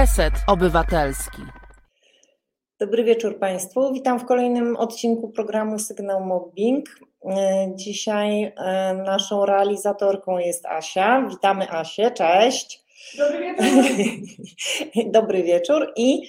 Reset Obywatelski. Dobry wieczór Państwu. Witam w kolejnym odcinku programu Sygnał Mobbing. E, dzisiaj e, naszą realizatorką jest Asia. Witamy Asię, cześć. Dobry wieczór. Dobry wieczór i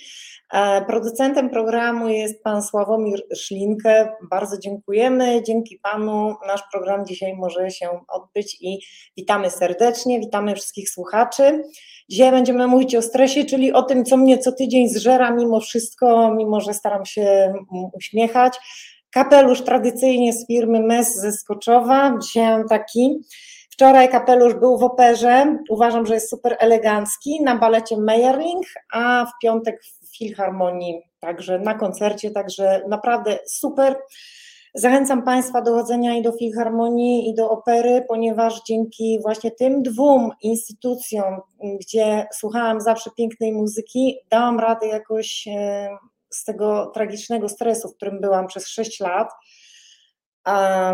producentem programu jest pan Sławomir Szlinkę. Bardzo dziękujemy. Dzięki panu nasz program dzisiaj może się odbyć i witamy serdecznie, witamy wszystkich słuchaczy. Dzisiaj będziemy mówić o stresie, czyli o tym, co mnie co tydzień zżera mimo wszystko, mimo że staram się mm, uśmiechać. Kapelusz tradycyjnie z firmy MES ze Skoczowa. Dzisiaj mam taki. Wczoraj kapelusz był w operze. Uważam, że jest super elegancki na balecie Meyerling, a w piątek w Filharmonii, także na koncercie, także naprawdę super. Zachęcam Państwa do chodzenia i do Filharmonii, i do opery, ponieważ dzięki właśnie tym dwóm instytucjom, gdzie słuchałam zawsze pięknej muzyki, dałam radę jakoś e, z tego tragicznego stresu, w którym byłam przez 6 lat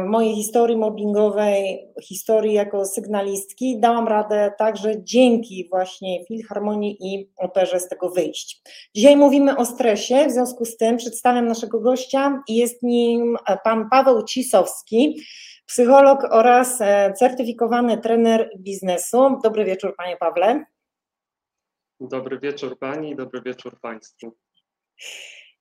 mojej historii mobbingowej, historii jako sygnalistki, dałam radę także dzięki właśnie Filharmonii i Operze z tego wyjść. Dzisiaj mówimy o stresie, w związku z tym przedstawiam naszego gościa i jest nim pan Paweł Cisowski, psycholog oraz e, certyfikowany trener biznesu. Dobry wieczór panie Pawle. Dobry wieczór pani, dobry wieczór państwu.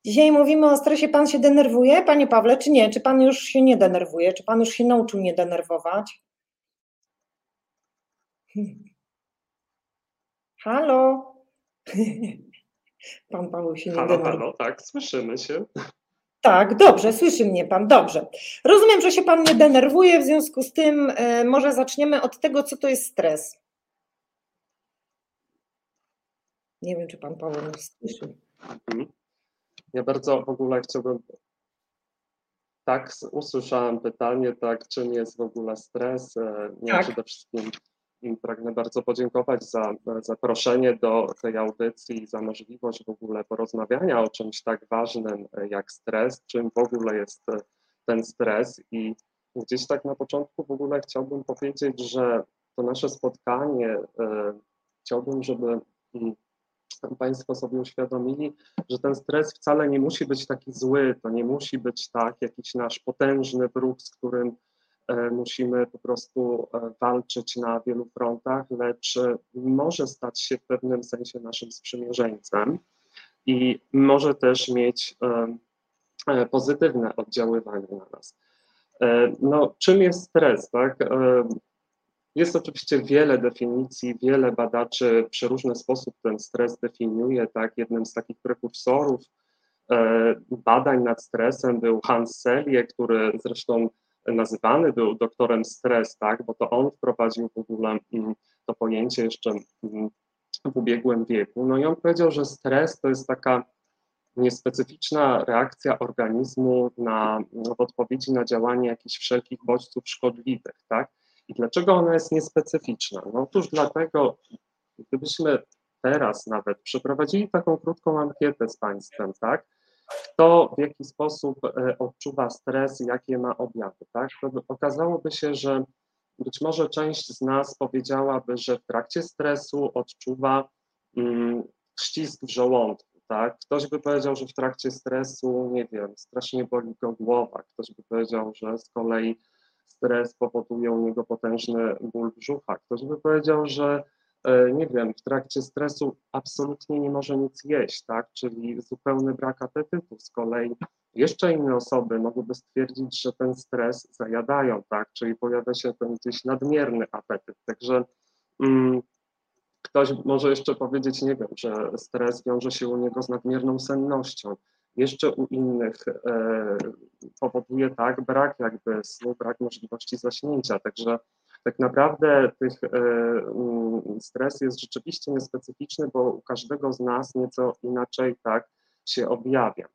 Dzisiaj mówimy o stresie. Pan się denerwuje, panie Pawle, czy nie? Czy pan już się nie denerwuje? Czy pan już się nauczył nie denerwować? Halo? Pan Paweł się nie halo, denerwuje. Halo, tak, słyszymy się. Tak, dobrze, słyszy mnie pan, dobrze. Rozumiem, że się pan nie denerwuje, w związku z tym y, może zaczniemy od tego, co to jest stres. Nie wiem, czy pan Paweł nas słyszy. Ja bardzo w ogóle chciałbym. Tak, usłyszałem pytanie, tak, czym jest w ogóle stres. E, ja tak. przede wszystkim pragnę bardzo podziękować za zaproszenie do tej audycji i za możliwość w ogóle porozmawiania o czymś tak ważnym e, jak stres, czym w ogóle jest e, ten stres. I gdzieś tak na początku w ogóle chciałbym powiedzieć, że to nasze spotkanie, chciałbym, żeby mm, Państwo sobie uświadomili, że ten stres wcale nie musi być taki zły, to nie musi być tak jakiś nasz potężny wróg, z którym e, musimy po prostu e, walczyć na wielu frontach, lecz e, może stać się w pewnym sensie naszym sprzymierzeńcem i może też mieć pozytywne oddziaływanie na nas. No, czym jest stres? Tak? Jest oczywiście wiele definicji, wiele badaczy w przeróżny sposób ten stres definiuje. Tak? Jednym z takich prekursorów e, badań nad stresem był Hans Selye, który zresztą nazywany był doktorem stres, tak? bo to on wprowadził w ogóle mm, to pojęcie jeszcze mm, w ubiegłym wieku. No i on powiedział, że stres to jest taka niespecyficzna reakcja organizmu na, w odpowiedzi na działanie jakichś wszelkich bodźców szkodliwych, tak? I dlaczego ona jest niespecyficzna? No otóż dlatego, gdybyśmy teraz nawet przeprowadzili taką krótką ankietę z Państwem, tak? Kto w jaki sposób e, odczuwa stres jakie ma objawy, tak? To okazałoby się, że być może część z nas powiedziałaby, że w trakcie stresu odczuwa mm, ścisk w żołądku, tak? Ktoś by powiedział, że w trakcie stresu, nie wiem, strasznie boli go głowa, ktoś by powiedział, że z kolei stres powoduje u niego potężny ból brzucha. Ktoś by powiedział, że e, nie wiem, w trakcie stresu absolutnie nie może nic jeść, tak? Czyli zupełny brak apetytu. Z kolei jeszcze inne osoby mogłyby stwierdzić, że ten stres zajadają, tak? Czyli pojawia się ten gdzieś nadmierny apetyt. Także mm, ktoś może jeszcze powiedzieć, nie wiem, że stres wiąże się u niego z nadmierną sennością jeszcze u innych e, powoduje tak brak jakby snu, brak możliwości zaśnięcia. Także tak naprawdę tych e, mm, stres jest rzeczywiście niespecyficzny, bo u każdego z nas nieco inaczej tak się objawia.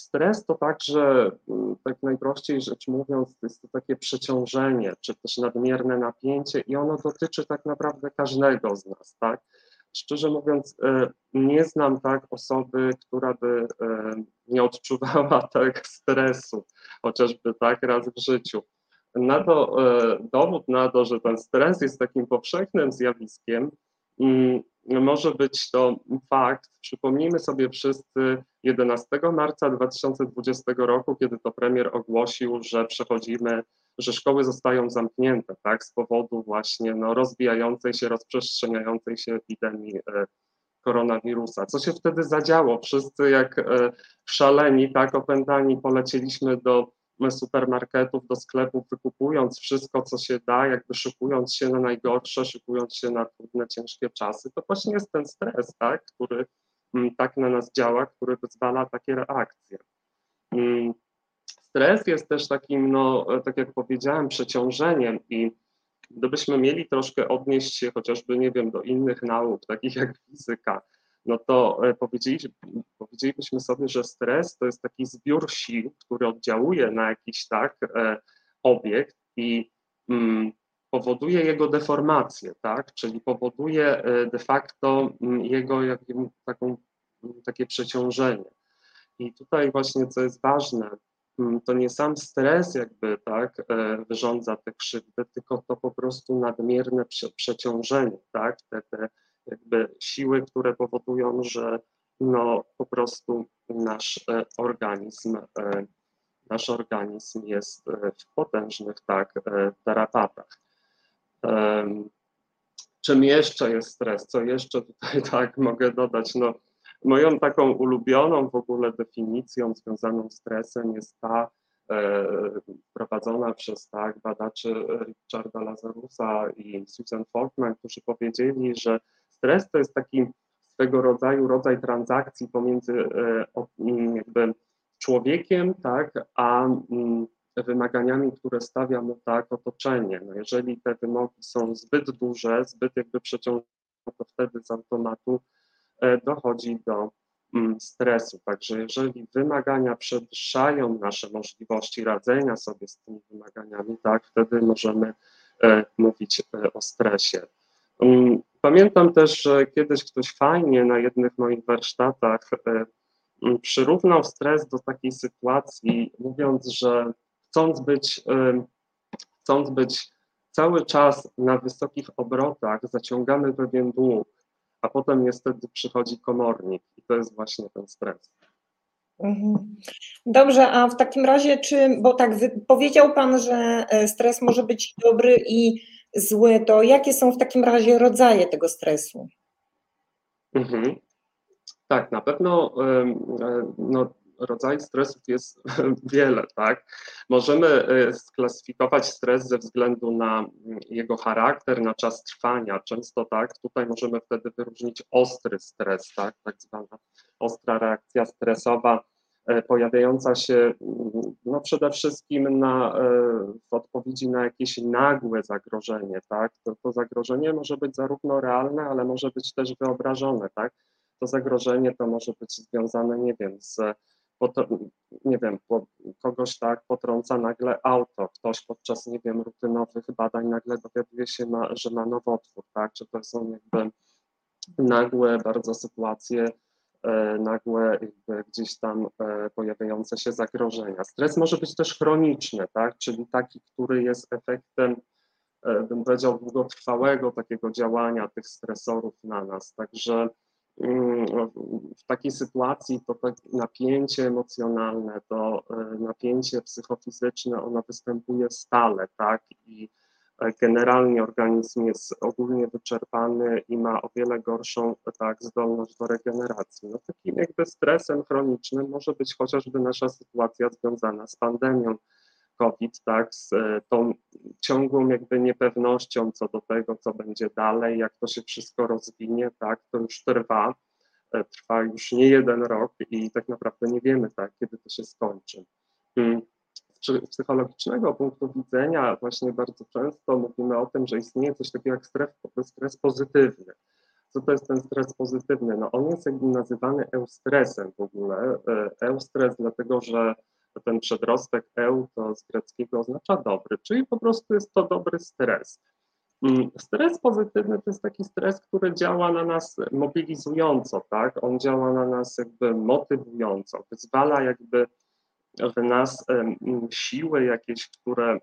Stres to także, mm, tak najprościej rzecz mówiąc, jest to takie przeciążenie, czy też nadmierne napięcie i ono dotyczy tak naprawdę każdego z nas, tak? Szczerze mówiąc, e, nie znam tak osoby, która by e, nie odczuwała tak stresu, chociażby tak raz w życiu. Na to, e, dowód na to, że ten stres jest takim powszechnym zjawiskiem, mm, może być to fakt, przypomnijmy sobie wszyscy 11 marca 2020 roku, kiedy to premier ogłosił, że przechodzimy, że szkoły zostają zamknięte, tak, z powodu właśnie no, rozwijającej się, rozprzestrzeniającej się epidemii e, koronawirusa. Co się wtedy zadziało? Wszyscy jak e, szaleni, tak, opętani polecieliśmy do supermarketów, do sklepów, wykupując wszystko, co się da, jakby szykując się na najgorsze, szykując się na trudne, ciężkie czasy, to właśnie jest ten stres, tak, który mm, tak na nas działa, który wyzwala takie reakcje. Mm, stres jest też takim, no, tak jak powiedziałem, przeciążeniem i gdybyśmy mieli troszkę odnieść się chociażby, nie wiem, do innych nauk, takich jak fizyka, no to e, powiedzieliśmy, powiedzielibyśmy sobie, że stres to jest taki zbiór sił, który oddziałuje na jakiś tak e, obiekt i mm, powoduje jego deformację, tak? czyli powoduje e, de facto mm, jego taką, mm, takie przeciążenie. I tutaj właśnie co jest ważne, to nie sam stres jakby tak wyrządza te krzywdy, tylko to po prostu nadmierne przeciążenie, tak? Te, te jakby siły, które powodują, że no po prostu nasz e, organizm, e, nasz organizm jest e, w potężnych tak tarapatach. Czym jeszcze jest stres? Co jeszcze tutaj tak mogę dodać? No, moją taką ulubioną w ogóle definicją związaną z stresem jest ta prowadzona przez tak badaczy Richarda Lazarusa i Susan Folkman, którzy powiedzieli, że stres to jest taki swego rodzaju rodzaj transakcji pomiędzy e, mm, jakby człowiekiem, tak, a mm, wymaganiami, które stawia mu tak otoczenie. No jeżeli te wymogi są zbyt duże, zbyt jakby przeciążone, to wtedy z automatu e, dochodzi do mm, stresu. Także jeżeli wymagania przewyższają nasze możliwości radzenia sobie z tymi wymaganiami, tak, wtedy możemy e, mówić o stresie. Pamiętam też, że kiedyś ktoś fajnie na jednych moich warsztatach e, przyrównał stres do takiej sytuacji, mówiąc, że chcąc być, e, chcąc być cały czas na wysokich obrotach, zaciągamy pewien dług, a potem niestety przychodzi komornik i to jest właśnie ten stres. Mhm. Dobrze, a w takim razie, czy, bo tak powiedział Pan, że e, stres może być dobry i zły, to jakie są w takim razie rodzaje tego stresu? Mhm. Tak, na pewno no, rodzajów stresów jest wiele, tak? Możemy e, sklasyfikować stres ze względu na mm, jego charakter, na czas trwania. Często tak, tutaj możemy wtedy wyróżnić ostry stres, tak? Tak zwana ostra reakcja stresowa E, pojawiająca się no przede wszystkim na, e, w odpowiedzi na jakieś nagłe zagrożenie, tak? To, to zagrożenie może być zarówno realne, ale może być też wyobrażone, tak? To zagrożenie to może być związane, nie wiem, z nie wiem, kogoś tak potrąca nagle auto, ktoś podczas, nie wiem, rutynowych badań nagle dowiaduje się, ma, że ma nowotwór, tak? Czy to są jakby nagłe bardzo sytuacje, E, nagłe gdzieś tam e, pojawiające się zagrożenia. Stres może być też chroniczny, tak? czyli taki, który jest efektem, e, bym powiedział, długotrwałego takiego działania tych stresorów na nas. Także mm, w takiej sytuacji to napięcie emocjonalne, to napięcie psychofizyczne, ono występuje stale, tak? I generalnie organizm jest ogólnie wyczerpany i ma o wiele gorszą tak, zdolność do regeneracji. No, takim jakby stresem chronicznym może być chociażby nasza sytuacja związana z pandemią COVID, tak, z e, tą ciągłą jakby niepewnością co do tego, co będzie dalej, jak to się wszystko rozwinie, tak, to już trwa, e, trwa już nie jeden rok i tak naprawdę nie wiemy, tak, kiedy to się skończy. Psychologicznego punktu widzenia właśnie bardzo często mówimy o tym, że istnieje coś takiego jak stres, stres pozytywny. Co to jest ten stres pozytywny? No on jest nazywany eustresem w ogóle. E, eustres dlatego, że ten przedrostek eu to z greckiego oznacza dobry, czyli po prostu jest to dobry stres. Mm, stres pozytywny to jest taki stres, który działa na nas mobilizująco, tak? On działa na nas jakby motywująco, wyzwala jakby w nas siły jakieś, które,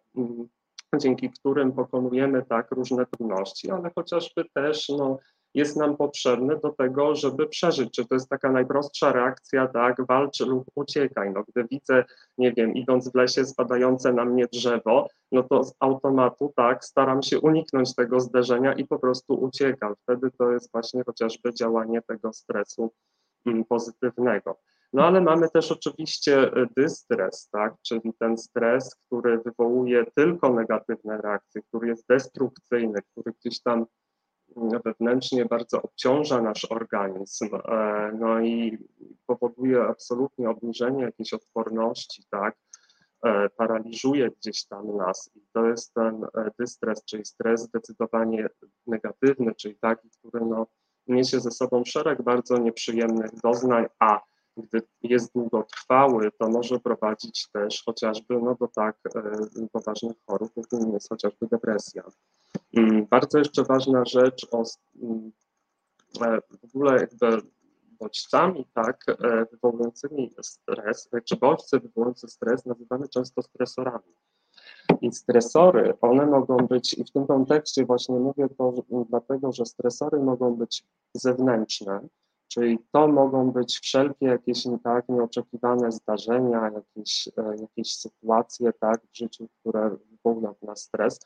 dzięki którym pokonujemy tak różne trudności, ale chociażby też no, jest nam potrzebny do tego, żeby przeżyć. Czy to jest taka najprostsza reakcja, tak, walcz lub uciekaj. No, gdy widzę, nie wiem, idąc w lesie spadające na mnie drzewo, no to z automatu, tak, staram się uniknąć tego zderzenia i po prostu uciekam. Wtedy to jest właśnie chociażby działanie tego stresu mm, pozytywnego. No ale mamy też oczywiście e, dystres, tak, czyli ten stres, który wywołuje tylko negatywne reakcje, który jest destrukcyjny, który gdzieś tam mm, wewnętrznie bardzo obciąża nasz organizm, e, no i powoduje absolutnie obniżenie jakiejś odporności, tak, e, paraliżuje gdzieś tam nas i to jest ten dystres, czyli stres zdecydowanie negatywny, czyli taki, który no, niesie ze sobą szereg bardzo nieprzyjemnych doznań, a gdy jest długotrwały, to może prowadzić też chociażby no, do tak e, poważnych chorób, jakim jest chociażby depresja. Mm, bardzo jeszcze ważna rzecz o mm, e, w ogóle jakby bodźcami tak e, wywołującymi stres, czy bodźce wywołujące stres nazywamy często stresorami. I stresory, one mogą być, i w tym kontekście właśnie mówię to dlatego, że stresory mogą być zewnętrzne, Czyli to mogą być wszelkie jakieś tak nieoczekiwane zdarzenia, jakieś, e, jakieś sytuacje tak, w życiu, które wywołują w nas stres,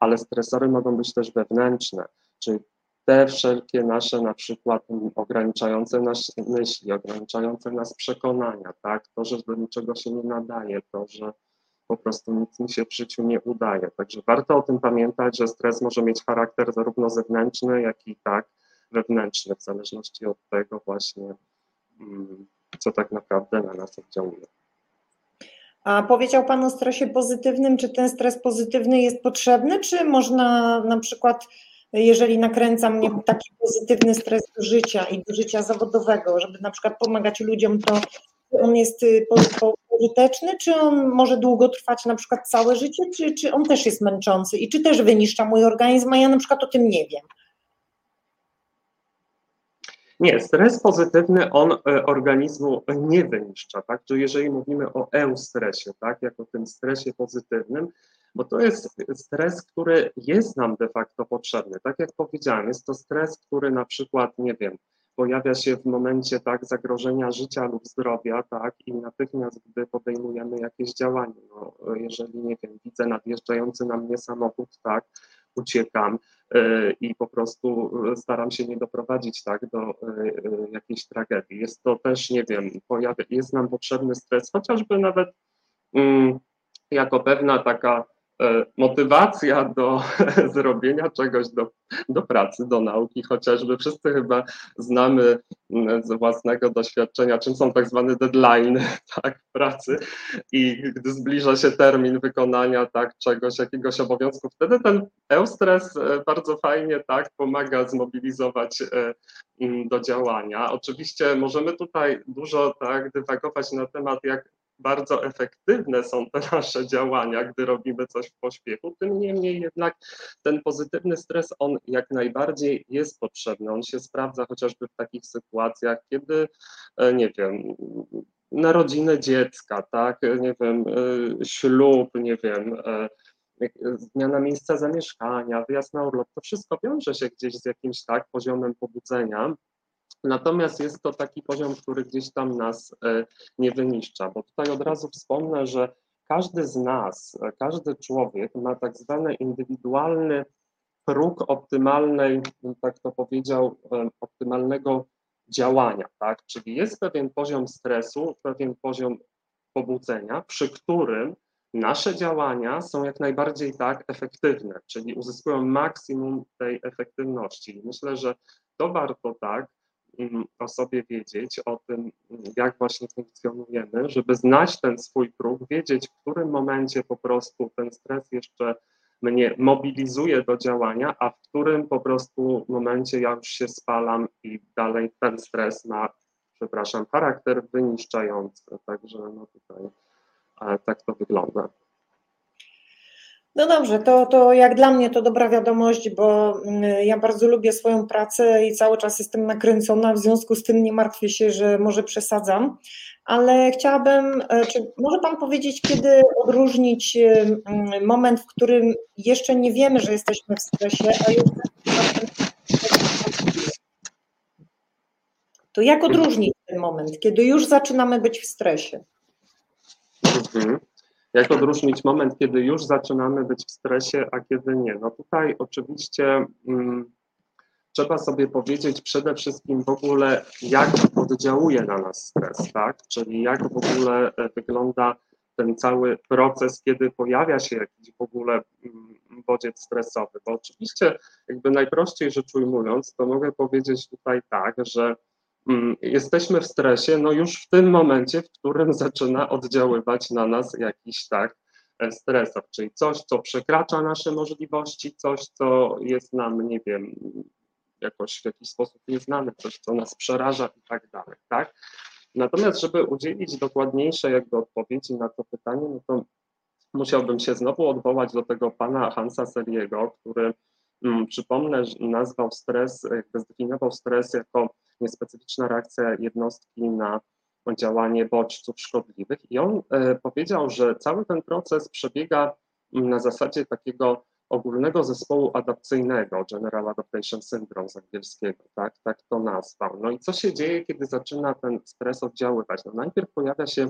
ale stresory mogą być też wewnętrzne, czyli te wszelkie nasze na przykład ograniczające nas myśli, ograniczające nas przekonania, tak, to, że do niczego się nie nadaje, to, że po prostu nic mi się w życiu nie udaje. Także warto o tym pamiętać, że stres może mieć charakter zarówno zewnętrzny, jak i tak wewnętrzne, w zależności od tego właśnie, mm, co tak naprawdę na nas oddziałuje. A powiedział Pan o stresie pozytywnym. Czy ten stres pozytywny jest potrzebny, czy można na przykład, jeżeli nakręca mnie taki pozytywny stres do życia i do życia zawodowego, żeby na przykład pomagać ludziom, to on jest y, pożyteczny, czy on może długo trwać na przykład całe życie, czy, czy on też jest męczący i czy też wyniszcza mój organizm, a ja na przykład o tym nie wiem. Nie, stres pozytywny on e, organizmu nie wyniszcza, tak? Czyli jeżeli mówimy o eustresie, tak, jako tym stresie pozytywnym, bo to jest stres, który jest nam de facto potrzebny. Tak jak powiedziałem, jest to stres, który na przykład, nie wiem, pojawia się w momencie tak zagrożenia życia lub zdrowia, tak, i natychmiast, gdy podejmujemy jakieś działanie, no, jeżeli, nie wiem, widzę nadjeżdżający na mnie samochód, tak, uciekam e, i po prostu staram się nie doprowadzić tak do e, e, jakiejś tragedii. Jest to też, nie wiem, pojawia, jest nam potrzebny stres, chociażby nawet mm, jako pewna taka E, motywacja do zrobienia czegoś, do, do pracy, do nauki, chociażby wszyscy chyba znamy mm, z własnego doświadczenia, czym są tak zwane deadline tak, pracy i gdy zbliża się termin wykonania tak, czegoś, jakiegoś obowiązku, wtedy ten eustres e, bardzo fajnie tak, pomaga zmobilizować e, mm, do działania. Oczywiście możemy tutaj dużo tak, dywagować na temat, jak bardzo efektywne są te nasze działania, gdy robimy coś w pośpiechu. Tym niemniej jednak ten pozytywny stres, on jak najbardziej jest potrzebny. On się sprawdza chociażby w takich sytuacjach, kiedy, e, nie wiem, narodziny dziecka, tak, nie wiem, e, ślub, nie wiem, e, zmiana miejsca zamieszkania, wyjazd na urlop, to wszystko wiąże się gdzieś z jakimś tak poziomem pobudzenia, Natomiast jest to taki poziom, który gdzieś tam nas e, nie wyniszcza, bo tutaj od razu wspomnę, że każdy z nas, e, każdy człowiek ma tak zwany indywidualny próg optymalnej, tak to powiedział, e, optymalnego działania, tak? Czyli jest pewien poziom stresu, pewien poziom pobudzenia, przy którym nasze działania są jak najbardziej tak efektywne, czyli uzyskują maksimum tej efektywności. Myślę, że to warto tak o sobie wiedzieć, o tym, jak właśnie funkcjonujemy, żeby znać ten swój próg, wiedzieć, w którym momencie po prostu ten stres jeszcze mnie mobilizuje do działania, a w którym po prostu momencie ja już się spalam i dalej ten stres ma, przepraszam, charakter wyniszczający. Także no tutaj e, tak to wygląda. No dobrze, to, to jak dla mnie to dobra wiadomość, bo mm, ja bardzo lubię swoją pracę i cały czas jestem nakręcona, w związku z tym nie martwię się, że może przesadzam, ale chciałabym, e, czy może Pan powiedzieć, kiedy odróżnić e, moment, w którym jeszcze nie wiemy, że jesteśmy w stresie, a już To jak odróżnić ten moment, kiedy już zaczynamy być w stresie? Mhm. Jak odróżnić moment, kiedy już zaczynamy być w stresie, a kiedy nie? No tutaj oczywiście mm, trzeba sobie powiedzieć przede wszystkim w ogóle, jak oddziałuje na nas stres, tak? Czyli jak w ogóle e, wygląda ten cały proces, kiedy pojawia się jakiś w ogóle mm, bodziec stresowy. Bo oczywiście, jakby najprościej rzecz ujmując, to mogę powiedzieć tutaj tak, że jesteśmy w stresie, no już w tym momencie, w którym zaczyna oddziaływać na nas jakiś tak e, stresor, czyli coś, co przekracza nasze możliwości, coś, co jest nam, nie wiem, jakoś w jakiś sposób nieznane, coś, co nas przeraża i tak dalej, tak? Natomiast, żeby udzielić dokładniejszej jakby odpowiedzi na to pytanie, no to musiałbym się znowu odwołać do tego pana Hansa Seriego, który mm, przypomnę, nazwał stres, jakby zdefiniował stres jako niespecyficzna reakcja jednostki na działanie bodźców szkodliwych i on e, powiedział, że cały ten proces przebiega mm, na zasadzie takiego ogólnego zespołu adapcyjnego, General Adaptation Syndrome z angielskiego, tak, tak to nazwał. No i co się dzieje, kiedy zaczyna ten stres oddziaływać? No najpierw pojawia się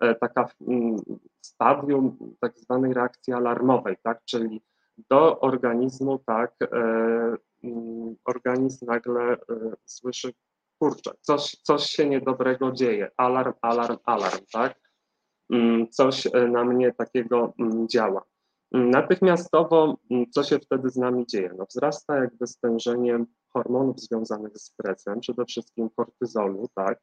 e, taka mm, stadium tak zwanej reakcji alarmowej, tak, czyli do organizmu, tak, e, mm, organizm nagle e, słyszy, kurczę, coś, coś się niedobrego dzieje, alarm, alarm, alarm, tak, mm, coś na mnie takiego działa. Natychmiastowo, mm, co się wtedy z nami dzieje? No, wzrasta jakby stężenie hormonów związanych z stresem, przede wszystkim kortyzolu, tak?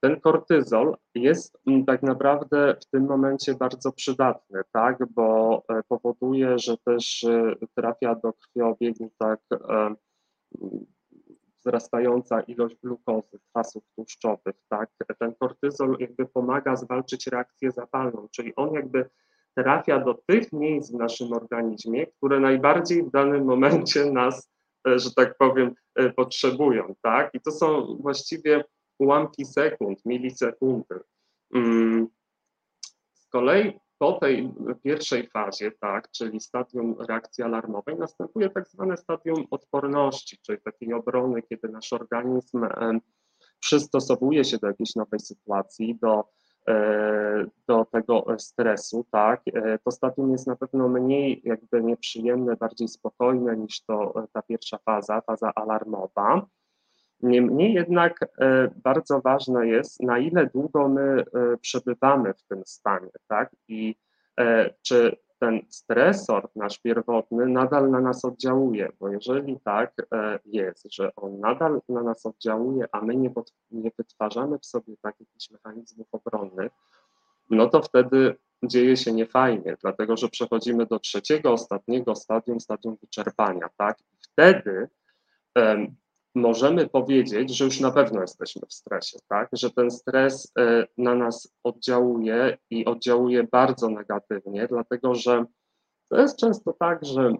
Ten kortyzol jest mm, tak naprawdę w tym momencie bardzo przydatny, tak? Bo e, powoduje, że też e, trafia do krwiobiegu tak e, wzrastająca ilość glukozy, kwasów tłuszczowych, tak? Ten kortyzol jakby pomaga zwalczyć reakcję zapalną, czyli on jakby trafia do tych miejsc w naszym organizmie, które najbardziej w danym momencie nas, że tak powiem, potrzebują, tak? I to są właściwie ułamki sekund, milisekundy. Mm. Z kolei po tej pierwszej fazie, tak, czyli stadium reakcji alarmowej, następuje tak zwane stadium odporności, czyli takiej obrony, kiedy nasz organizm e, przystosowuje się do jakiejś nowej sytuacji, do E, do tego stresu, tak, e, to stadium jest na pewno mniej jakby nieprzyjemne, bardziej spokojne niż to ta pierwsza faza, faza alarmowa. Niemniej jednak bardzo ważne jest, na ile długo my przebywamy w tym stanie, tak, i czy ten stresor nasz pierwotny nadal na nas oddziałuje, bo jeżeli tak e, jest, że on nadal na nas oddziałuje, a my nie, pod, nie wytwarzamy w sobie tak jakichś mechanizmów obronnych, no to wtedy dzieje się niefajnie, dlatego że przechodzimy do trzeciego, ostatniego stadium, stadium wyczerpania, tak? I wtedy możemy powiedzieć, że już na pewno jesteśmy w stresie, tak? Że ten stres e, na nas oddziałuje i oddziałuje bardzo negatywnie, dlatego że to jest często tak, że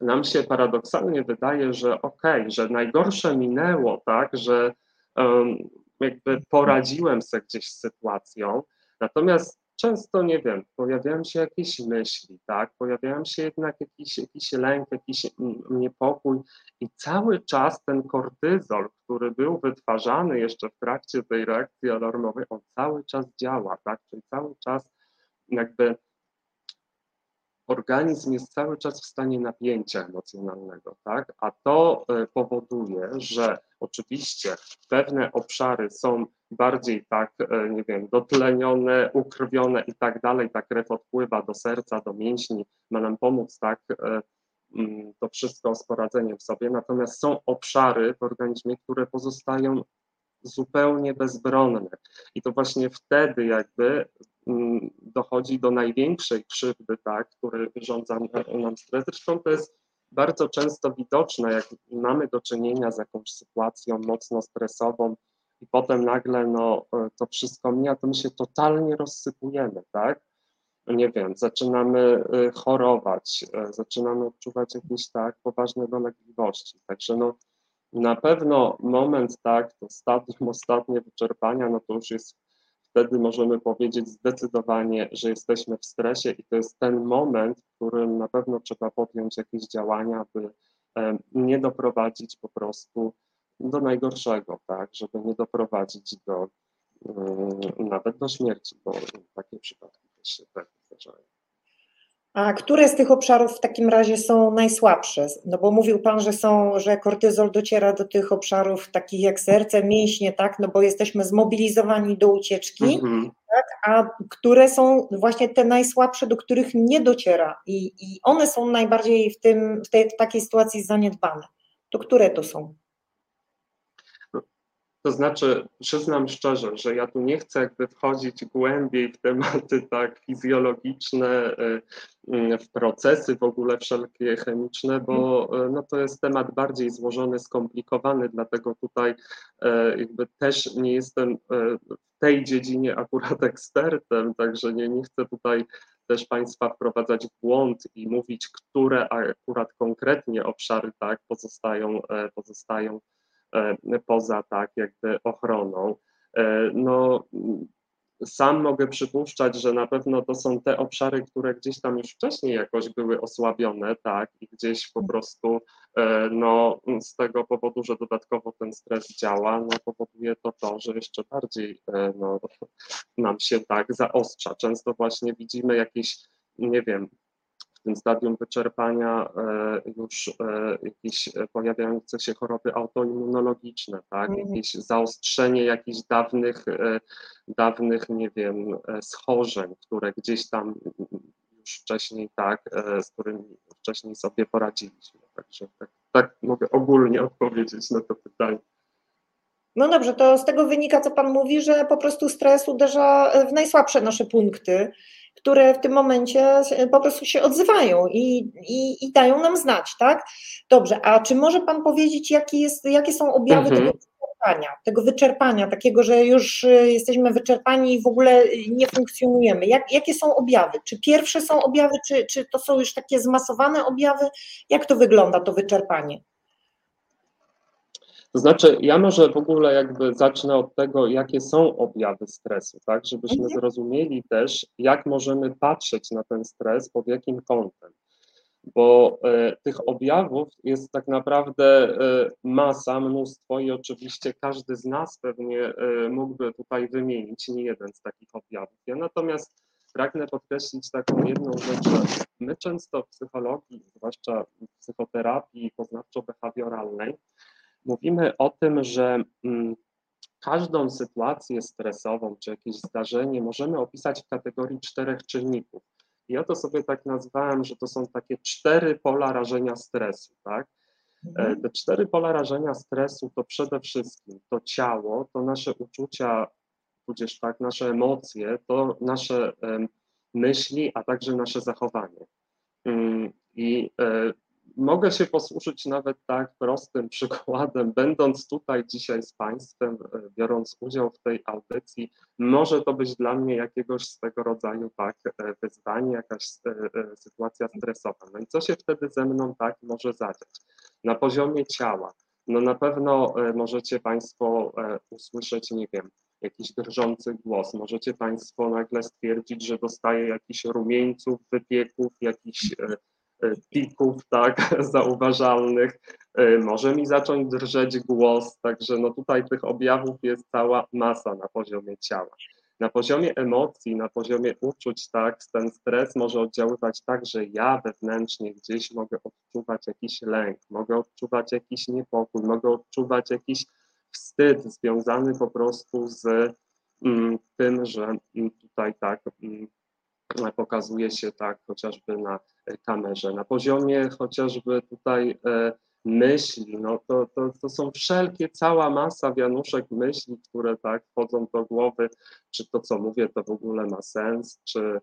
nam się paradoksalnie wydaje, że okej, okay, że najgorsze minęło, tak, że um, jakby poradziłem sobie gdzieś z sytuacją, natomiast często, nie wiem, pojawiają się jakieś myśli, tak, pojawiają się jednak jakiś, jakiś lęk, jakiś niepokój i cały czas ten kortyzol, który był wytwarzany jeszcze w trakcie tej reakcji alarmowej, on cały czas działa, tak, czyli cały czas jakby organizm jest cały czas w stanie napięcia emocjonalnego, tak? A to e, powoduje, że oczywiście pewne obszary są bardziej tak, e, nie wiem, dotlenione, ukrwione i tak dalej, ta krew odpływa do serca, do mięśni, ma nam pomóc, tak, e, mm, to wszystko z poradzeniem sobie. Natomiast są obszary w organizmie, które pozostają zupełnie bezbronne. I to właśnie wtedy jakby dochodzi do największej krzywdy, tak, który wyrządza nam stres. Zresztą to jest bardzo często widoczne, jak mamy do czynienia z jakąś sytuacją mocno stresową i potem nagle no, to wszystko mija, to my się totalnie rozsypujemy, tak? Nie wiem, zaczynamy y, chorować, y, zaczynamy odczuwać jakieś tak poważne dolegliwości. Także no, na pewno moment, tak, to stadium ostatnie wyczerpania, no to już jest wtedy możemy powiedzieć zdecydowanie, że jesteśmy w stresie i to jest ten moment, w którym na pewno trzeba podjąć jakieś działania, by nie doprowadzić po prostu do najgorszego, tak, żeby nie doprowadzić do nawet do śmierci, bo takie przypadki też się tak zdarzają. A które z tych obszarów w takim razie są najsłabsze? No bo mówił Pan, że są, że kortyzol dociera do tych obszarów takich jak serce, mięśnie, tak? No bo jesteśmy zmobilizowani do ucieczki, mhm. tak? A które są właśnie te najsłabsze, do których nie dociera i, i one są najbardziej w, tym, w, tej, w takiej sytuacji zaniedbane. To które to są? To znaczy, przyznam szczerze, że ja tu nie chcę jakby wchodzić głębiej w tematy tak fizjologiczne, y, y, w procesy w ogóle wszelkie chemiczne, bo y, no, to jest temat bardziej złożony, skomplikowany, dlatego tutaj jakby też nie jestem w tej dziedzinie akurat ekspertem, także nie, nie chcę tutaj też Państwa wprowadzać w błąd i mówić, które akurat konkretnie obszary tak pozostają, pozostają poza tak jakby ochroną. E, no, sam mogę przypuszczać, że na pewno to są te obszary, które gdzieś tam już wcześniej jakoś były osłabione, tak, i gdzieś po prostu e, no, z tego powodu, że dodatkowo ten stres działa, no, powoduje to to, że jeszcze bardziej no, nam się tak zaostrza. Często właśnie widzimy jakieś, nie wiem, tym stadium wyczerpania e, już e, jakieś pojawiające się choroby autoimmunologiczne, tak? Mhm. jakieś zaostrzenie jakichś dawnych, e, dawnych, nie wiem, schorzeń, które gdzieś tam już wcześniej tak, z którymi wcześniej sobie poradziliśmy. Także tak, tak mogę ogólnie odpowiedzieć na to pytanie. No dobrze, to z tego wynika, co Pan mówi, że po prostu stres uderza w najsłabsze nasze punkty które w tym momencie po prostu się odzywają i, i, i dają nam znać, tak? Dobrze, a czy może Pan powiedzieć, jaki jest, jakie są objawy mhm. tego wyczerpania, tego wyczerpania, takiego, że już y, jesteśmy wyczerpani i w ogóle nie funkcjonujemy? Jak, jakie są objawy? Czy pierwsze są objawy, czy, czy to są już takie zmasowane objawy? Jak to wygląda, to wyczerpanie? To znaczy, ja może w ogóle jakby zacznę od tego, jakie są objawy stresu, tak, żebyśmy mhm. zrozumieli też, jak możemy patrzeć na ten stres, pod jakim kątem. Bo e, tych objawów jest tak naprawdę e, masa, mnóstwo i oczywiście każdy z nas pewnie e, mógłby tutaj wymienić nie jeden z takich objawów. Ja natomiast pragnę podkreślić taką jedną rzecz, że my często w psychologii, zwłaszcza w psychoterapii poznawczo-behawioralnej, mówimy o tym, że mm, każdą sytuację stresową czy jakieś zdarzenie możemy opisać w kategorii czterech czynników. Ja to sobie tak nazwałem, że to są takie cztery pola rażenia stresu, tak? E, mhm. Te cztery pola rażenia stresu to przede wszystkim to ciało, to nasze uczucia, tudzież tak, nasze emocje, to nasze myśli, a także nasze zachowanie. Mm, I e, Mogę się posłużyć nawet tak prostym przykładem, będąc tutaj dzisiaj z Państwem, e, biorąc udział w tej audycji, może to być dla mnie jakiegoś swego rodzaju tak e, wyzwanie, jakaś e, sytuacja stresowa. No i co się wtedy ze mną tak może zadziać? Na poziomie ciała, no na pewno możecie Państwo usłyszeć, nie wiem, jakiś drżący głos. Możecie Państwo nagle stwierdzić, że dostaje jakiś rumieńców, wypieków, jakiś pików, tak, zauważalnych, y, może mi zacząć drżeć głos, także no tutaj tych objawów jest cała masa na poziomie ciała. Na poziomie emocji, na poziomie uczuć, tak, ten stres może oddziaływać tak, że ja wewnętrznie gdzieś mogę odczuwać jakiś lęk, mogę odczuwać jakiś niepokój, mogę odczuwać jakiś wstyd związany po prostu z mm, tym, że tutaj tak mm, pokazuje się tak chociażby na kamerze. Na poziomie chociażby tutaj e, myśli, no to, to, to są wszelkie, cała masa wianuszek myśli, które tak wchodzą do głowy, czy to, co mówię, to w ogóle ma sens, czy,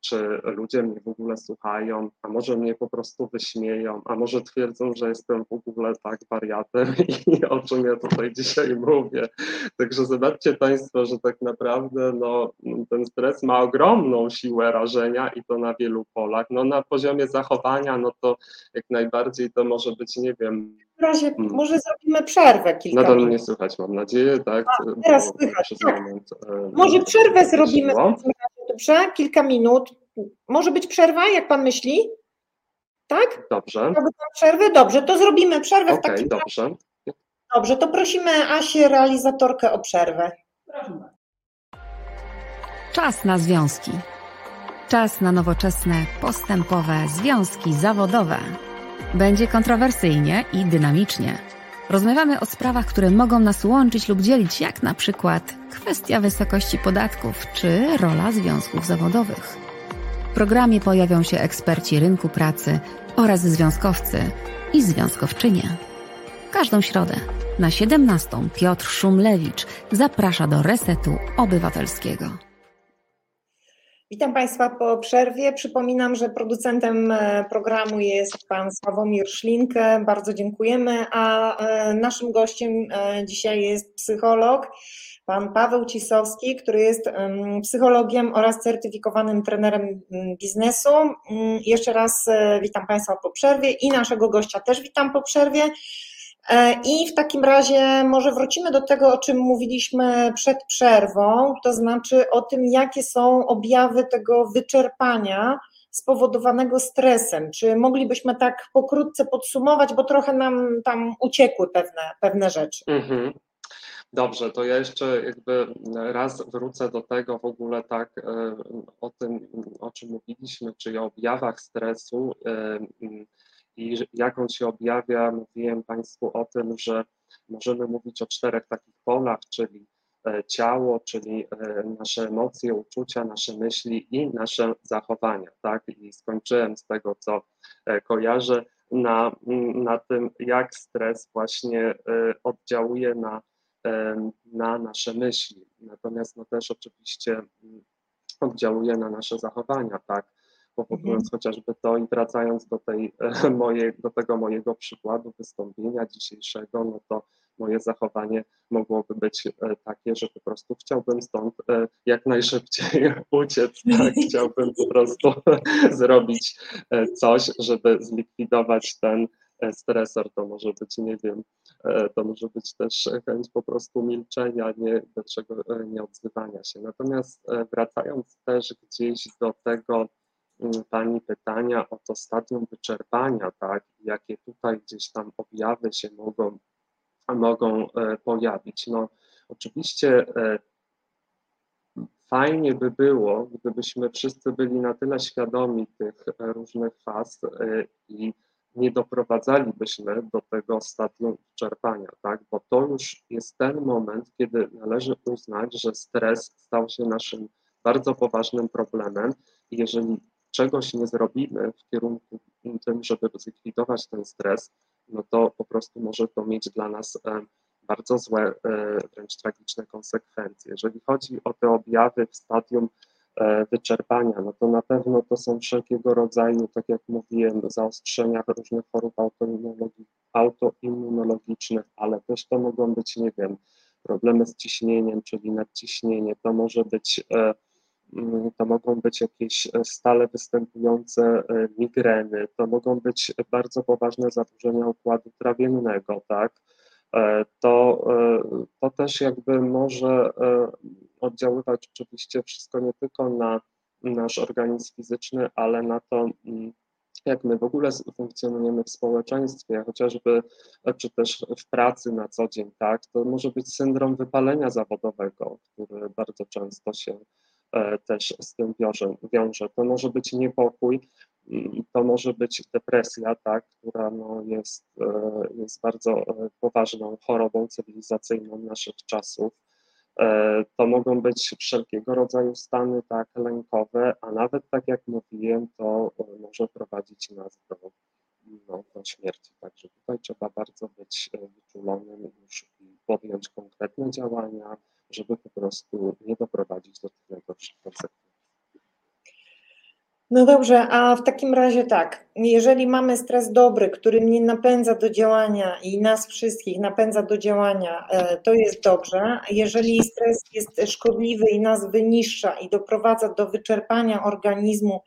czy ludzie mnie w ogóle słuchają, a może mnie po prostu wyśmieją, a może twierdzą, że jestem w ogóle tak wariatem i o czym ja tutaj dzisiaj mówię. Także zobaczcie Państwo, że tak naprawdę no, ten stres ma ogromną siłę rażenia i to na wielu polach. No na poziomie zachowania, no to jak najbardziej to może być, nie wiem, w razie hmm. może zrobimy przerwę kilka Nadal minut. mnie słychać, mam nadzieję, tak? A, teraz słychać, tak. Moment, e, może przerwę zrobimy dobrze? Kilka minut. Może być przerwa, jak pan myśli? Tak? Dobrze. przerwę? Dobrze, to zrobimy przerwę okay, w takim dobrze. Dobrze, to prosimy Asię, realizatorkę o przerwę. Czas na związki. Czas na nowoczesne, postępowe związki zawodowe. Będzie kontrowersyjnie i dynamicznie. Rozmawiamy o sprawach, które mogą nas łączyć lub dzielić, jak na przykład kwestia wysokości podatków czy rola związków zawodowych. W programie pojawią się eksperci rynku pracy oraz związkowcy i związkowczynie. Każdą środę na 17 Piotr Szumlewicz zaprasza do Resetu Obywatelskiego. Witam Państwa po przerwie. Przypominam, że producentem e, programu jest Pan Sławomir Szlinkę. Bardzo dziękujemy. A e, naszym gościem e, dzisiaj jest psycholog, Pan Paweł Cisowski, który jest psychologiem oraz certyfikowanym trenerem biznesu. Jeszcze raz witam Państwa po przerwie i naszego gościa też witam po przerwie. E, I w takim razie może wrócimy do tego, o czym mówiliśmy przed przerwą, to znaczy o tym, jakie są objawy tego wyczerpania spowodowanego stresem. Czy moglibyśmy tak pokrótce podsumować, bo trochę nam tam uciekły pewne, pewne rzeczy. Mhm. Dobrze, to ja jeszcze jakby raz wrócę do tego w ogóle tak e, o tym, o czym mówiliśmy, czyli o objawach stresu e, i jak on się objawia, mówiłem Państwu o tym, że możemy mówić o czterech takich polach, czyli e, ciało, czyli e, nasze emocje, uczucia, nasze myśli i nasze zachowania, tak? I skończyłem z tego, co e, kojarzę, na, na tym, jak stres właśnie oddziałuje na, na nasze myśli. Natomiast no też oczywiście oddziałuje na nasze zachowania, tak? Powodząc mhm. chociażby to i wracając do, tej, moje, do tego mojego przykładu wystąpienia dzisiejszego, no to moje zachowanie mogłoby być e, takie, że po prostu chciałbym stąd e, jak najszybciej uciec, tak? chciałbym po prostu zrobić e, coś, żeby zlikwidować ten stresor, to może być, nie wiem, to może być też chęć po prostu milczenia, nie, dlaczego nie odzywania się. Natomiast wracając też gdzieś do tego, Pani pytania o to stadium wyczerpania, tak, jakie tutaj gdzieś tam objawy się mogą, mogą e, pojawić. No, oczywiście e, fajnie by było, gdybyśmy wszyscy byli na tyle świadomi tych różnych faz e, i nie doprowadzalibyśmy do tego stadium wyczerpania, tak? bo to już jest ten moment, kiedy należy uznać, że stres stał się naszym bardzo poważnym problemem jeżeli czegoś nie zrobimy w kierunku tym, żeby zlikwidować ten stres, no to po prostu może to mieć dla nas e, bardzo złe, e, wręcz tragiczne konsekwencje. Jeżeli chodzi o te objawy w stadium e, wyczerpania, no to na pewno to są wszelkiego rodzaju, tak jak mówiłem, zaostrzenia różnych chorób autoimmunologicznych, ale też to mogą być, nie wiem, problemy z ciśnieniem, czyli nadciśnienie, to może być to mogą być jakieś e, stale występujące e, migreny, to mogą być bardzo poważne zaburzenia układu trawiennego, tak? E, to, to też jakby może oddziaływać oczywiście wszystko nie tylko na nasz organizm fizyczny, ale na to, mm, jak my w ogóle funkcjonujemy w społeczeństwie, chociażby czy też w pracy na co dzień, tak? To może być syndrom wypalenia zawodowego, który bardzo często się też z tym wiąże. wiąże. To może być niepokój, to może być depresja, tak, która no jest, e, jest bardzo e, poważną chorobą cywilizacyjną naszych czasów. To mogą być wszelkiego rodzaju stany tak lękowe, a nawet tak jak mówiłem, to może prowadzić nas do, no, do śmierci. Także tutaj trzeba bardzo być wyczulonym już i podjąć konkretne działania, żeby po prostu nie doprowadzić do tych najgorszych konsekwencji. No dobrze, a w takim razie tak, jeżeli mamy stres dobry, który mnie napędza do działania i nas wszystkich napędza do działania, e, to jest dobrze. Jeżeli stres jest szkodliwy i nas wyniszcza i doprowadza do wyczerpania organizmu,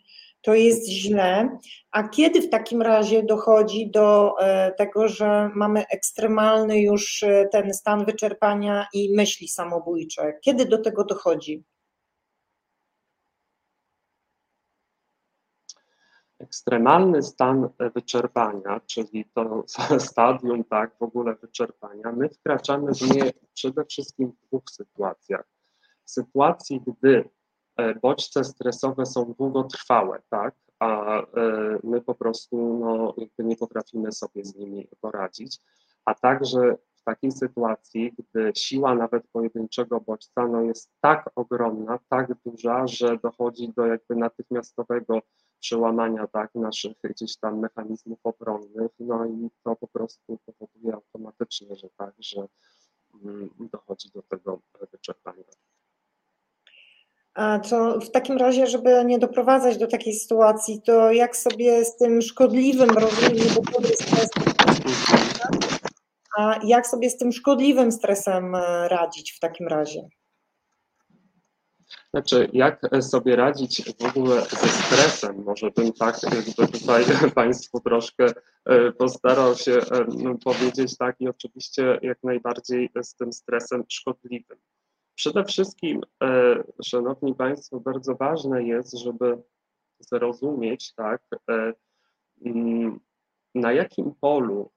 to jest źle. A kiedy w takim razie dochodzi do e, tego, że mamy ekstremalny już e, ten stan wyczerpania i myśli samobójcze? Kiedy do tego dochodzi? ekstremalny stan wyczerpania, czyli to stadium tak w ogóle wyczerpania, my wkraczamy w nie przede wszystkim w dwóch sytuacjach. W sytuacji, gdy bodźce stresowe są długotrwałe, tak, a e, my po prostu no, jakby nie potrafimy sobie z nimi poradzić, a także w takiej sytuacji, gdy siła nawet pojedynczego bodźca no, jest tak ogromna, tak duża, że dochodzi do jakby natychmiastowego przełamania tak, naszych gdzieś tam mechanizmów obronnych, no i to po prostu powoduje automatycznie, że tak, że mm, dochodzi do tego wyczerpania. Co w takim razie, żeby nie doprowadzać do takiej sytuacji, to jak sobie z tym szkodliwym, rozumiem, dobry stres, a jak sobie z tym szkodliwym stresem e, radzić w takim razie? Znaczy, jak sobie radzić w ogóle ze stresem? Może bym tak jakby tutaj Państwu troszkę e, postarał się e, powiedzieć tak i oczywiście jak najbardziej z tym stresem szkodliwym. Przede wszystkim, e, Szanowni Państwo, bardzo ważne jest, żeby zrozumieć, tak, mm, na jakim polu,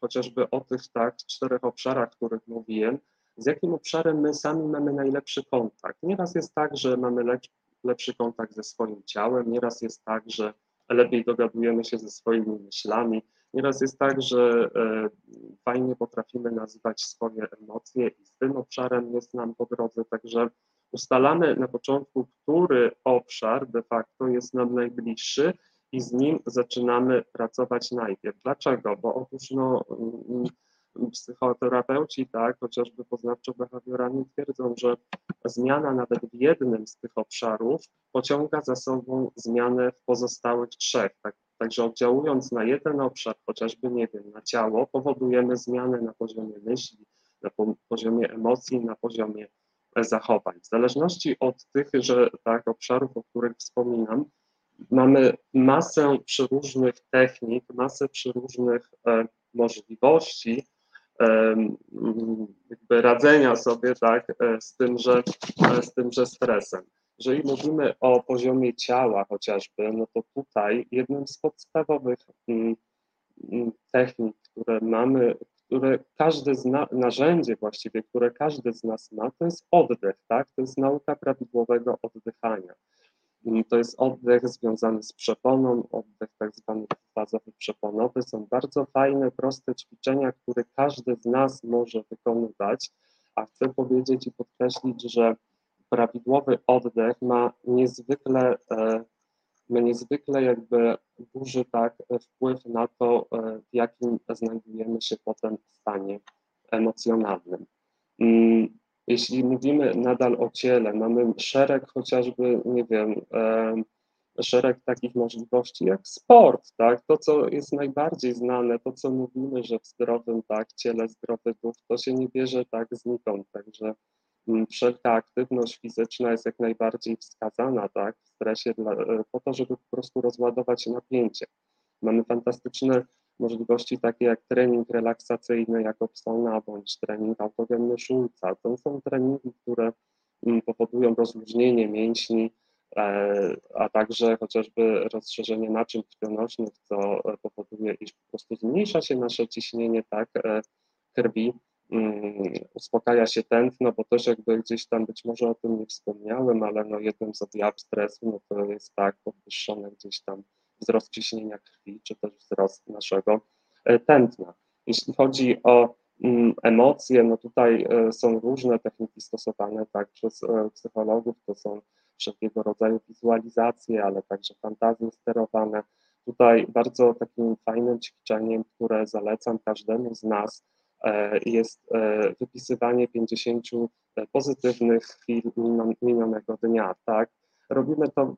chociażby o tych tak czterech obszarach, o których mówiłem, z jakim obszarem my sami mamy najlepszy kontakt. Nieraz jest tak, że mamy lepszy kontakt ze swoim ciałem, nieraz jest tak, że lepiej dogadujemy się ze swoimi myślami, nieraz jest tak, że e, fajnie potrafimy nazywać swoje emocje i z tym obszarem jest nam po drodze, także ustalamy na początku, który obszar de facto jest nam najbliższy i z nim zaczynamy pracować najpierw. Dlaczego? Bo otóż no, mm, psychoterapeuci, tak, chociażby poznawczo-behawioralni twierdzą, że zmiana nawet w jednym z tych obszarów pociąga za sobą zmianę w pozostałych trzech. Tak, także oddziałując na jeden obszar, chociażby, nie wiem, na ciało, powodujemy zmianę na poziomie myśli, na poziomie emocji, na poziomie zachowań. W zależności od tych, że tak, obszarów, o których wspominam, mamy masę przeróżnych technik, masę przeróżnych e, możliwości, jakby radzenia sobie tak, e, z, tymże, e, z tymże stresem. Jeżeli mówimy o poziomie ciała chociażby, no to tutaj jednym z podstawowych mm, mm, technik, które mamy, które każdy z na, narzędzie właściwie, które każdy z nas ma, to jest oddech, tak? To jest nauka prawidłowego oddychania. To jest oddech związany z przeponą, oddech tak zwany fazowy przeponowy. Są bardzo fajne, proste ćwiczenia, które każdy z nas może wykonywać, a chcę powiedzieć i podkreślić, że prawidłowy oddech ma niezwykle, e, ma niezwykle jakby duży tak wpływ na to, e, w jakim znajdujemy się potem stanie emocjonalnym. Jeśli mówimy nadal o ciele, mamy szereg chociażby, nie wiem, szereg takich możliwości jak sport, tak? To, co jest najbardziej znane, to, co mówimy, że w zdrowym tak, ciele zdrowy duch, to się nie bierze tak znikąd, także mm, wszelka aktywność fizyczna jest jak najbardziej wskazana, tak, w stresie dla, po to, żeby po prostu rozładować napięcie. Mamy fantastyczne możliwości takie jak trening relaksacyjny Jakobsona bądź trening autogenny Schulza. To są treningi, które mm, powodują rozluźnienie mięśni, e, a także chociażby rozszerzenie naczyń krwionośnych, co powoduje, iż po prostu zmniejsza się nasze ciśnienie tak e, krwi, mm, uspokaja się tętno, bo też jakby gdzieś tam być może o tym nie wspomniałem, ale no jednym z objawów stresu no to jest tak podwyższone gdzieś tam wzrost ciśnienia krwi, czy też wzrost naszego e, tętna. Jeśli chodzi o mm, emocje, no tutaj e, są różne techniki stosowane tak przez e, psychologów, to są wszelkiego rodzaju wizualizacje, ale także fantazje sterowane. Tutaj bardzo takim fajnym ćwiczeniem, które zalecam każdemu z nas, jest wypisywanie 50 pozytywnych chwil minionego dnia. Tak? Robimy to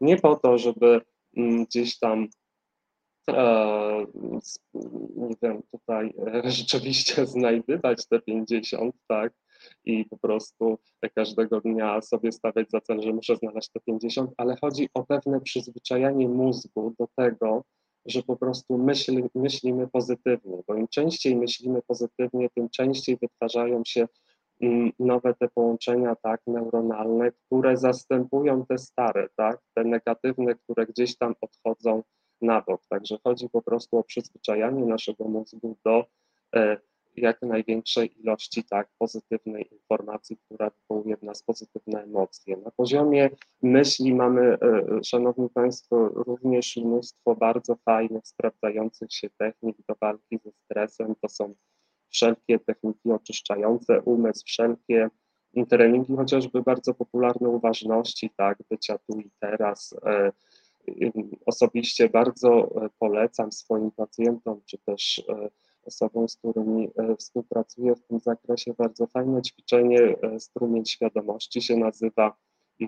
nie po to, żeby gdzieś tam e, nie wiem, tutaj e, rzeczywiście znajdywać te 50, tak, i po prostu każdego dnia sobie stawiać za cel, że muszę znaleźć te 50, ale chodzi o pewne przyzwyczajanie mózgu do tego, że po prostu myśli, myślimy pozytywnie, bo im częściej myślimy pozytywnie, tym częściej wytwarzają się mm, nowe te połączenia tak, neuronalne, które zastępują te stare, tak, te negatywne, które gdzieś tam odchodzą na bok. Także chodzi po prostu o przyzwyczajanie naszego mózgu do e, jak największej ilości tak pozytywnej informacji, która wywołuje w nas pozytywne emocje. Na poziomie myśli mamy, e, szanowni państwo, również mnóstwo bardzo fajnych, sprawdzających się technik do walki ze stresem. To są wszelkie techniki oczyszczające umysł, wszelkie treningi, chociażby bardzo popularne uważności, tak, bycia tu i teraz. E, osobiście bardzo polecam swoim pacjentom, czy też e, osobom, z którymi e, współpracuję w tym zakresie. Bardzo fajne ćwiczenie, e, strumień świadomości się nazywa.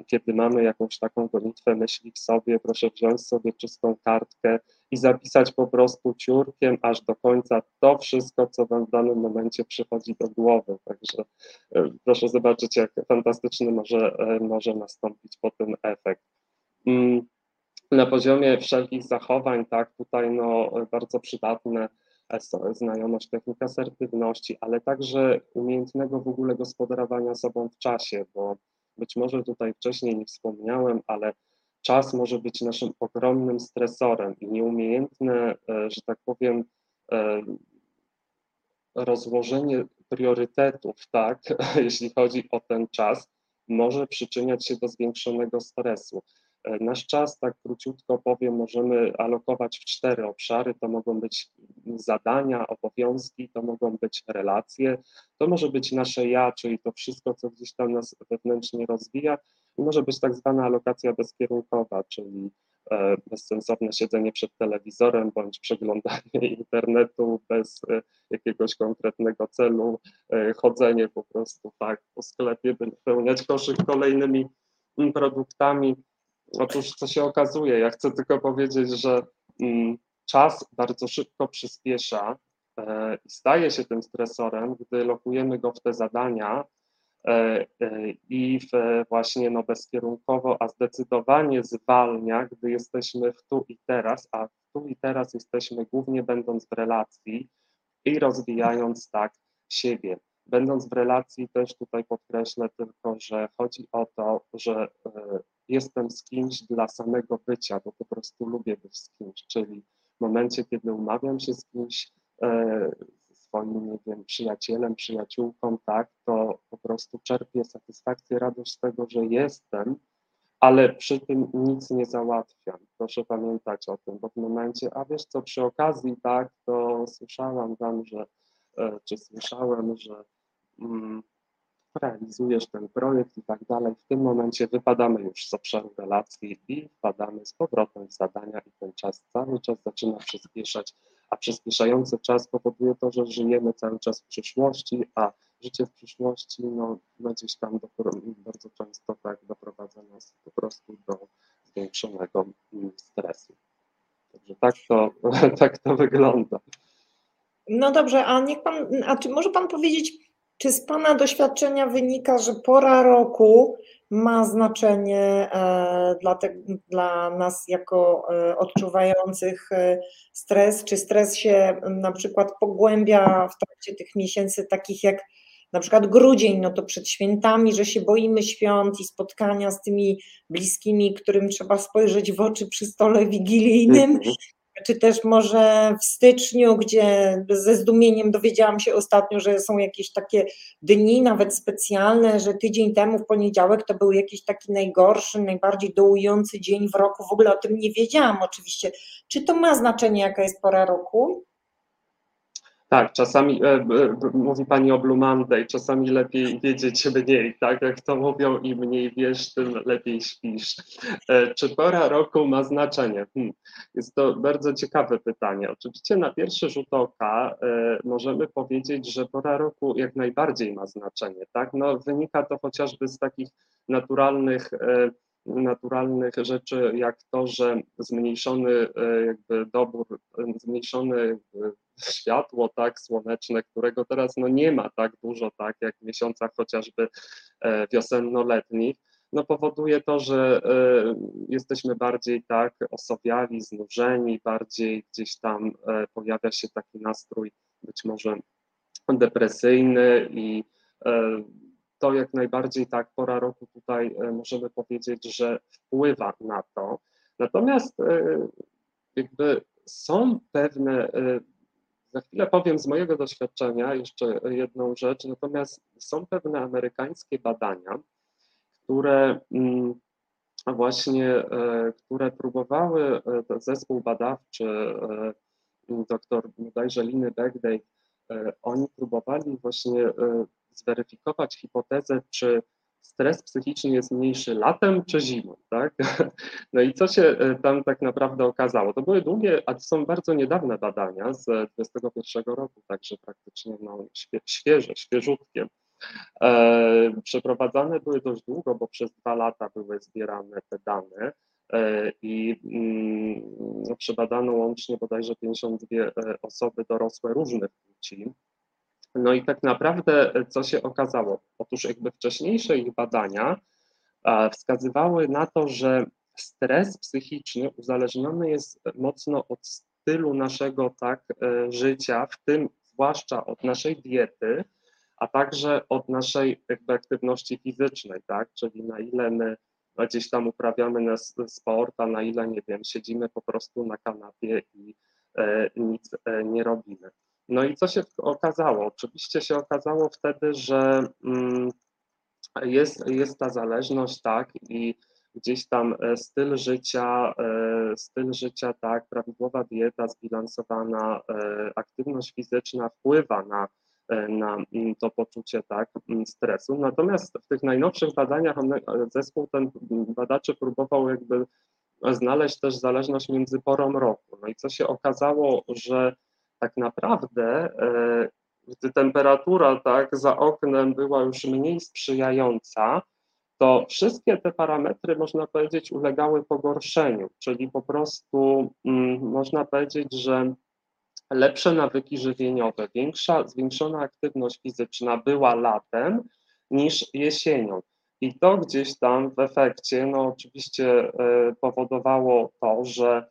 Kiedy mamy jakąś taką gonitwę myśli w sobie, proszę wziąć sobie czystą kartkę i zapisać po prostu ciurkiem aż do końca to wszystko, co Wam w danym momencie przychodzi do głowy. Także e, proszę zobaczyć, jak fantastyczny może, może nastąpić po tym efekt. Mm, na poziomie wszelkich zachowań, tak, tutaj no, bardzo przydatne znajomość technik asertywności, ale także umiejętnego w ogóle gospodarowania sobą w czasie, bo być może tutaj wcześniej nie wspomniałem, ale czas może być naszym ogromnym stresorem i nieumiejętne, e, że tak powiem, e, rozłożenie priorytetów, tak, jeśli chodzi o ten czas, może przyczyniać się do zwiększonego stresu. E, nasz czas, tak króciutko powiem, możemy alokować w cztery obszary. To mogą być zadania, obowiązki, to mogą być relacje, to może być nasze ja, czyli to wszystko, co gdzieś tam nas wewnętrznie rozwija, i może być tak zwana alokacja bezkierunkowa, czyli e, bezsensowne siedzenie przed telewizorem bądź przeglądanie internetu bez e, jakiegoś konkretnego celu, chodzenie po prostu tak po sklepie, by napełniać koszyk kolejnymi produktami, Otóż co się okazuje, ja chcę tylko powiedzieć, że mm, czas bardzo szybko przyspiesza e, i staje się tym stresorem, gdy lokujemy go w te zadania e, e, i w właśnie no, bezkierunkowo, a zdecydowanie zwalnia, gdy jesteśmy w tu i teraz, a w tu i teraz jesteśmy głównie będąc w relacji i rozwijając tak siebie. Będąc w relacji, też tutaj podkreślę tylko, że chodzi o to, że jestem z kimś dla samego bycia, bo po prostu lubię być z kimś, czyli w momencie, kiedy umawiam się z kimś, e, swoim, nie wiem, przyjacielem, przyjaciółką, tak, to po prostu czerpię satysfakcję, radość z tego, że jestem, ale przy tym nic nie załatwiam. Proszę pamiętać o tym, bo w momencie, a wiesz co, przy okazji, tak, to słyszałam tam, że, e, czy słyszałem, że realizujesz ten projekt i tak dalej, w tym momencie wypadamy już z obszaru relacji i wpadamy z powrotem w zadania i ten czas cały czas zaczyna przyspieszać, a przyspieszający czas powoduje to, że żyjemy cały czas w przyszłości, a życie w przyszłości no, no gdzieś tam do, bardzo często tak doprowadza nas po prostu do zwiększonego mm, stresu. Także tak to, tak to wygląda. No dobrze, a niech pan, a czy może pan powiedzieć, czy z Pana doświadczenia wynika, że pora roku ma znaczenie e, dla, te, dla nas jako e, odczuwających e, stres? Czy stres się na przykład pogłębia w trakcie tych miesięcy takich jak na przykład grudzień, no to przed świętami, że się boimy świąt i spotkania z tymi bliskimi, którym trzeba spojrzeć w oczy przy stole wigilijnym, mhm czy też może w styczniu, gdzie ze zdumieniem dowiedziałam się ostatnio, że są jakieś takie dni, nawet specjalne, że tydzień temu w poniedziałek to był jakiś taki najgorszy, najbardziej dołujący dzień w roku. W ogóle o tym nie wiedziałam oczywiście. Czy to ma znaczenie, jaka jest pora roku? Tak, czasami e, e, mówi Pani o Blue Monday, czasami lepiej wiedzieć mniej, tak jak to mówią, im mniej wiesz, tym lepiej śpisz. E, czy pora roku ma znaczenie? Hmm. Jest to bardzo ciekawe pytanie. Oczywiście na pierwszy rzut oka e, możemy powiedzieć, że pora roku jak najbardziej ma znaczenie, tak? No, wynika to chociażby z takich naturalnych e, naturalnych rzeczy, jak to, że zmniejszony e, jakby dobór, zmniejszony światło tak słoneczne, którego teraz no nie ma tak dużo, tak jak w miesiącach chociażby e, wiosenno-letnich, no powoduje to, że e, jesteśmy bardziej tak osowiali, znużeni, bardziej gdzieś tam pojawia się taki nastrój być może depresyjny i to jak najbardziej tak, pora roku tutaj możemy powiedzieć, że wpływa na to. Natomiast jakby są pewne, za chwilę powiem z mojego doświadczenia jeszcze jedną rzecz, natomiast są pewne amerykańskie badania, które mm, właśnie, e, które próbowały, e, zespół badawczy e, dr bodajże Liny Begdej, oni próbowali właśnie zweryfikować hipotezę, czy stres psychiczny jest mniejszy latem czy zimą, tak? No i co się tam tak naprawdę okazało? To były długie, a to są bardzo niedawne badania z 2021 roku, także praktycznie no, świeże, świeżutkie. E, przeprowadzane były dość długo, bo przez dwa lata były zbierane te dane e, i mm, przebadano łącznie bodajże 52 e, osoby dorosłe różnych płci. No i tak naprawdę co się okazało? Otóż jakby wcześniejsze ich badania wskazywały na to, że stres psychiczny uzależniony jest mocno od stylu naszego tak życia, w tym zwłaszcza od naszej diety, a także od naszej jakby aktywności fizycznej, tak? Czyli na ile my gdzieś tam uprawiamy na sport, a na ile, nie wiem, siedzimy po prostu na kanapie i e, nic e, nie robimy. No i co się okazało? Oczywiście się okazało wtedy, że mm, jest, jest ta zależność, tak, i gdzieś tam e, styl życia, e, styl życia, tak, prawidłowa dieta, zbilansowana e, aktywność fizyczna wpływa na na mm, to poczucie tak, mm, stresu. Natomiast w tych najnowszych badaniach zespół ten badaczy próbował jakby znaleźć też zależność między porą roku. No i co się okazało, że tak naprawdę e, gdy temperatura tak za oknem była już mniej sprzyjająca, to wszystkie te parametry, można powiedzieć, ulegały pogorszeniu, czyli po prostu mm, można powiedzieć, że lepsze nawyki żywieniowe, większa, zwiększona aktywność fizyczna była latem niż jesienią. I to gdzieś tam w efekcie, no oczywiście e, powodowało to, że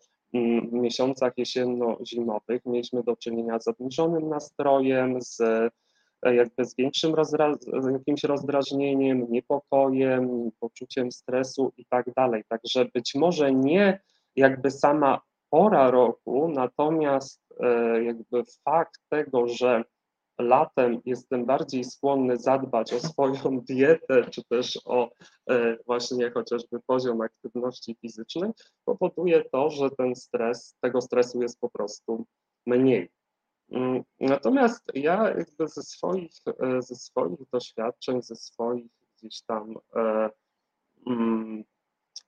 miesiącach jesienno-zimowych mieliśmy do czynienia z obniżonym nastrojem, z e, jakby z większym rozdra- jakimś rozdrażnieniem, niepokojem, poczuciem stresu i tak dalej. Także być może nie jakby sama pora roku, natomiast e, jakby fakt tego, że latem jestem bardziej skłonny zadbać o swoją dietę, czy też o e, właśnie chociażby poziom aktywności fizycznej, powoduje to, że ten stres, tego stresu jest po prostu mniej. Mm, natomiast ja jakby ze swoich, e, ze swoich doświadczeń, ze swoich gdzieś tam mm,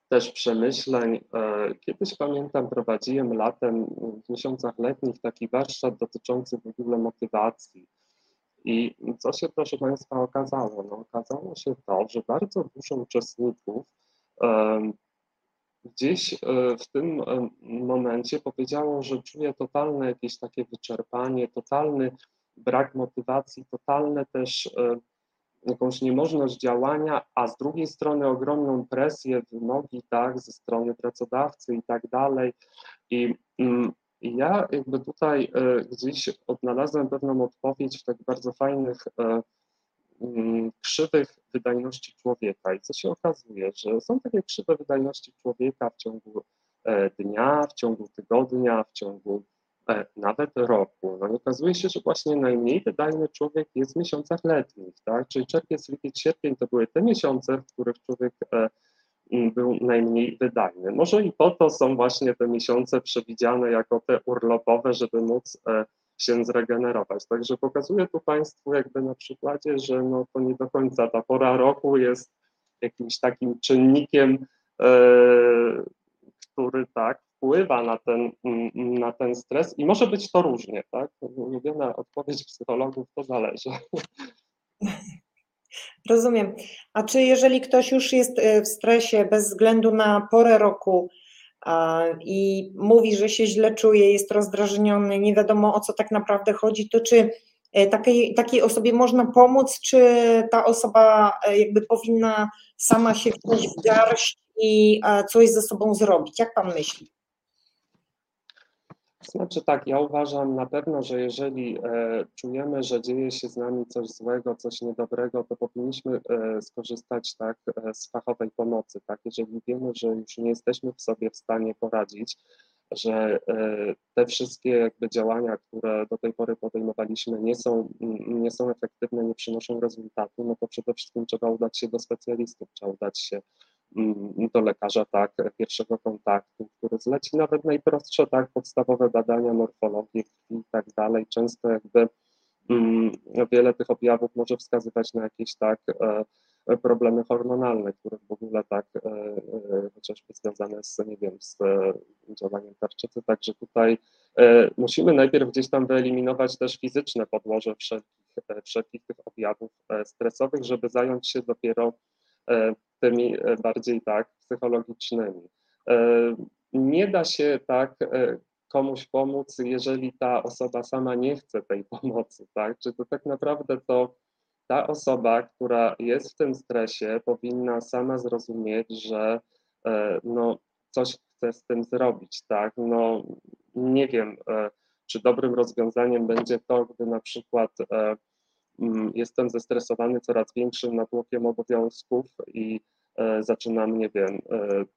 też przemyśleń. E, kiedyś pamiętam, prowadziłem latem w miesiącach letnich taki warsztat dotyczący w ogóle motywacji. I co się, proszę Państwa, okazało? No, okazało się to, że bardzo dużo uczestników gdzieś e, w tym momencie powiedziało, że czuje totalne jakieś takie wyczerpanie, totalny brak motywacji, totalne też e, jakąś niemożność działania, a z drugiej strony ogromną presję, wymogi, tak, ze strony pracodawcy i tak dalej. I mm, ja jakby tutaj e, gdzieś odnalazłem pewną odpowiedź w tak bardzo fajnych e, mm, krzywych wydajności człowieka. I co się okazuje, że są takie krzywe wydajności człowieka w ciągu e, dnia, w ciągu tygodnia, w ciągu nawet roku. No i okazuje się, że właśnie najmniej wydajny człowiek jest w miesiącach letnich, tak? Czyli czerwiec, lipiec, sierpień to były te miesiące, w których człowiek był najmniej wydajny. Może i po to są właśnie te miesiące przewidziane jako te urlopowe, żeby móc e, się zregenerować. Także pokazuję tu Państwu jakby na przykładzie, że no to nie do końca ta pora roku jest jakimś takim czynnikiem, który tak wpływa na ten, na ten stres i może być to różnie, tak? Ulubiona odpowiedź psychologów to zależy. Rozumiem. A czy jeżeli ktoś już jest e, w stresie bez względu na porę roku i mówi, że się źle czuje, jest rozdrażniony, nie wiadomo o co tak naprawdę chodzi, to czy e, takiej, takiej osobie można pomóc, czy ta osoba e, jakby powinna sama się wziąć w garść i coś ze sobą zrobić? Jak pan myśli? Znaczy tak, ja uważam na pewno, że jeżeli e, czujemy, że dzieje się z nami coś złego, coś niedobrego, to powinniśmy e, skorzystać tak e, z fachowej pomocy, tak? Jeżeli wiemy, że już nie jesteśmy w sobie w stanie poradzić, że e, te wszystkie jakby działania, które do tej pory podejmowaliśmy nie są, nie są efektywne, nie przynoszą rezultatu, no to przede wszystkim trzeba udać się do specjalistów, trzeba udać się do lekarza, tak, pierwszego kontaktu, który zleci nawet najprostsze, tak, podstawowe badania, morfologię i tak dalej. Często jakby mm, wiele tych objawów może wskazywać na jakieś tak e, problemy hormonalne, które w ogóle tak e, e, chociażby związane z, nie wiem, z e, działaniem tarczycy, także tutaj musimy najpierw gdzieś tam wyeliminować też fizyczne podłoże wszelkich, wszelkich tych objawów stresowych, żeby zająć się dopiero tymi bardziej tak psychologicznymi. Nie da się tak komuś pomóc, jeżeli ta osoba sama nie chce tej pomocy, tak? Czy to tak naprawdę to ta osoba, która jest w tym stresie, powinna sama zrozumieć, że e, no, coś chce z tym zrobić, tak? No, nie wiem, e, czy dobrym rozwiązaniem będzie to, gdy na przykład e, jestem zestresowany coraz większym natłokiem obowiązków i zaczynam, nie wiem,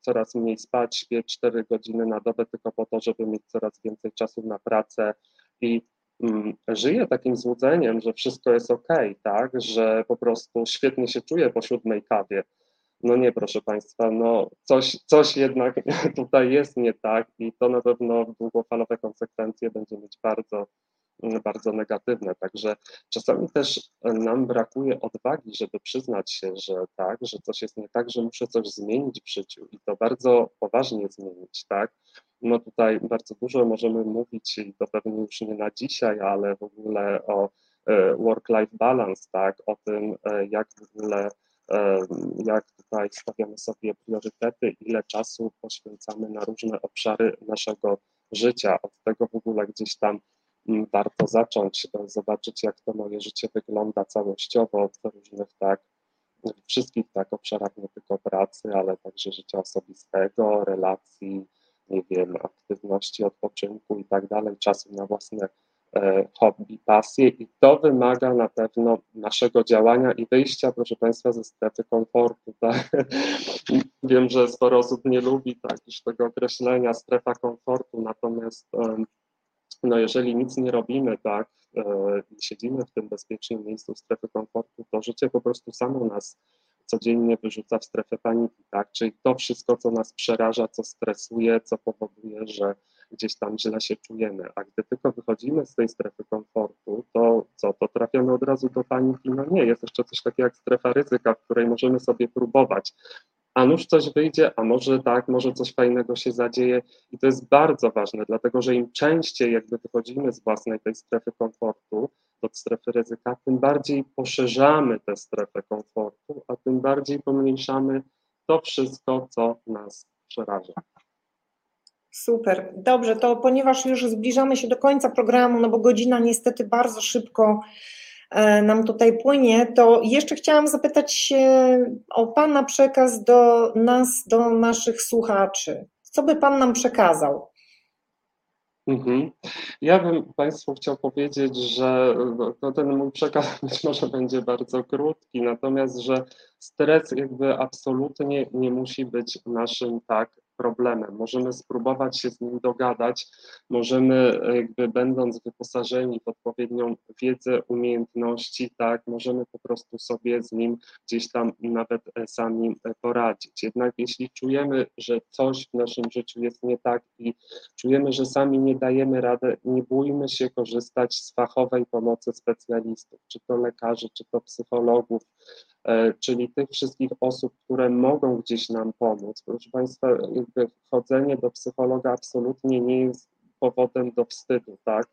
coraz mniej spać, śpię 4 godziny na dobę tylko po to, żeby mieć coraz więcej czasu na pracę i Mm, żyje takim złudzeniem, że wszystko jest ok, tak, że po prostu świetnie się czuję po siódmej kawie. No nie, proszę Państwa, no coś, coś jednak tutaj jest nie tak i to na pewno długofalowe konsekwencje będzie mieć bardzo, bardzo negatywne. Także czasami też nam brakuje odwagi, żeby przyznać się, że tak, że coś jest nie tak, że muszę coś zmienić w życiu i to bardzo poważnie zmienić, tak no tutaj bardzo dużo możemy mówić i to pewnie już nie na dzisiaj, ale w ogóle o e, work-life balance, tak, o tym, e, jak w ogóle, e, jak tutaj stawiamy sobie priorytety, ile czasu poświęcamy na różne obszary naszego życia. Od tego w ogóle gdzieś tam warto zacząć, zobaczyć, jak to moje życie wygląda całościowo od różnych tak, wszystkich tak obszarach, nie tylko pracy, ale także życia osobistego, relacji, nie wiem, aktywności, odpoczynku i tak dalej, czasu na własne e, hobby, pasje i to wymaga na pewno naszego działania i wyjścia, proszę Państwa, ze strefy komfortu. Tak? Wiem, że sporo osób nie lubi tak, już tego określenia strefa komfortu, natomiast no, jeżeli nic nie robimy, tak, e, siedzimy w tym bezpiecznym miejscu strefy komfortu, to życie po prostu samo nas codziennie wyrzuca w strefę paniki, tak? Czyli to wszystko, co nas przeraża, co stresuje, co powoduje, że gdzieś tam źle się czujemy. A gdy tylko wychodzimy z tej strefy komfortu, to co, to trafiamy od razu do paniki? No nie, jest jeszcze coś takiego jak strefa ryzyka, w której możemy sobie próbować. A nuż coś wyjdzie, a może tak, może coś fajnego się zadzieje. I to jest bardzo ważne, dlatego że im częściej jakby wychodzimy z własnej tej strefy komfortu, od strefy ryzyka, tym bardziej poszerzamy tę strefę komfortu, a tym bardziej pomniejszamy to wszystko, co nas przeraża. Super, dobrze, to ponieważ już zbliżamy się do końca programu, no bo godzina niestety bardzo szybko nam tutaj płynie, to jeszcze chciałam zapytać o Pana przekaz do nas, do naszych słuchaczy. Co by Pan nam przekazał? Mhm. Ja bym Państwu chciał powiedzieć, że no, ten mój przekaz być może będzie bardzo krótki, natomiast, że stres jakby absolutnie nie musi być naszym tak problemem. Możemy spróbować się z nim dogadać, możemy jakby będąc wyposażeni w odpowiednią wiedzę, umiejętności, tak, możemy po prostu sobie z nim gdzieś tam nawet e, sami e, poradzić. Jednak jeśli czujemy, że coś w naszym życiu jest nie tak i czujemy, że sami nie dajemy rady, nie bójmy się korzystać z fachowej pomocy specjalistów, czy to lekarzy, czy to psychologów, E, czyli tych wszystkich osób, które mogą gdzieś nam pomóc. Proszę Państwa, jakby chodzenie do psychologa absolutnie nie jest powodem do wstydu, tak?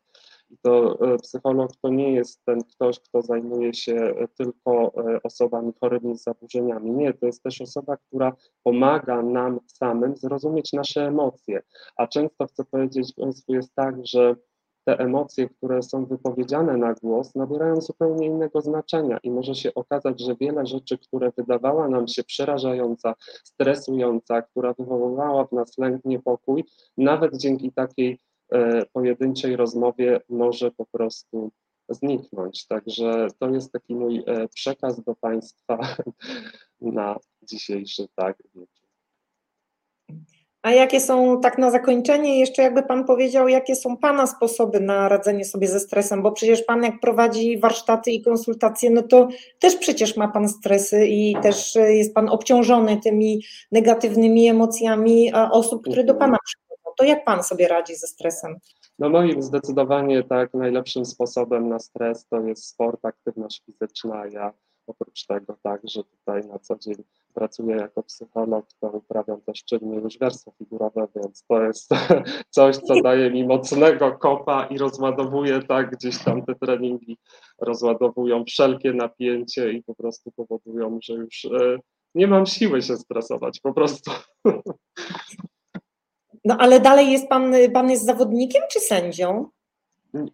To e, psycholog to nie jest ten ktoś, kto zajmuje się tylko e, osobami chorymi z zaburzeniami. Nie, to jest też osoba, która pomaga nam samym zrozumieć nasze emocje. A często chcę powiedzieć Państwu jest tak, że te emocje, które są wypowiedziane na głos, nabierają zupełnie innego znaczenia i może się okazać, że wiele rzeczy, które wydawała nam się przerażająca, stresująca, która wywoływała w nas lęk, niepokój, nawet dzięki takiej pojedynczej rozmowie może po prostu zniknąć. Także to jest taki mój przekaz do Państwa na dzisiejszy tak wieczór. A jakie są, tak na zakończenie, jeszcze jakby Pan powiedział, jakie są Pana sposoby na radzenie sobie ze stresem, bo przecież Pan jak prowadzi warsztaty i konsultacje, no to też przecież ma Pan stresy i też jest Pan obciążony tymi negatywnymi emocjami osób, które do Pana przychodzą. To jak Pan sobie radzi ze stresem? No moim zdecydowanie tak najlepszym sposobem na stres to jest sport, aktywność fizyczna. Ja oprócz tego tak, że tutaj na co dzień pracuję jako psycholog, to uprawiam też czynnie łyżwiarstwo figurowe, więc to jest coś, co daje mi mocnego kopa i rozładowuje tak, gdzieś tam te treningi rozładowują wszelkie napięcie i po prostu powodują, że już e, nie mam siły się stresować, po prostu. No ale dalej jest pan, pan jest zawodnikiem czy sędzią?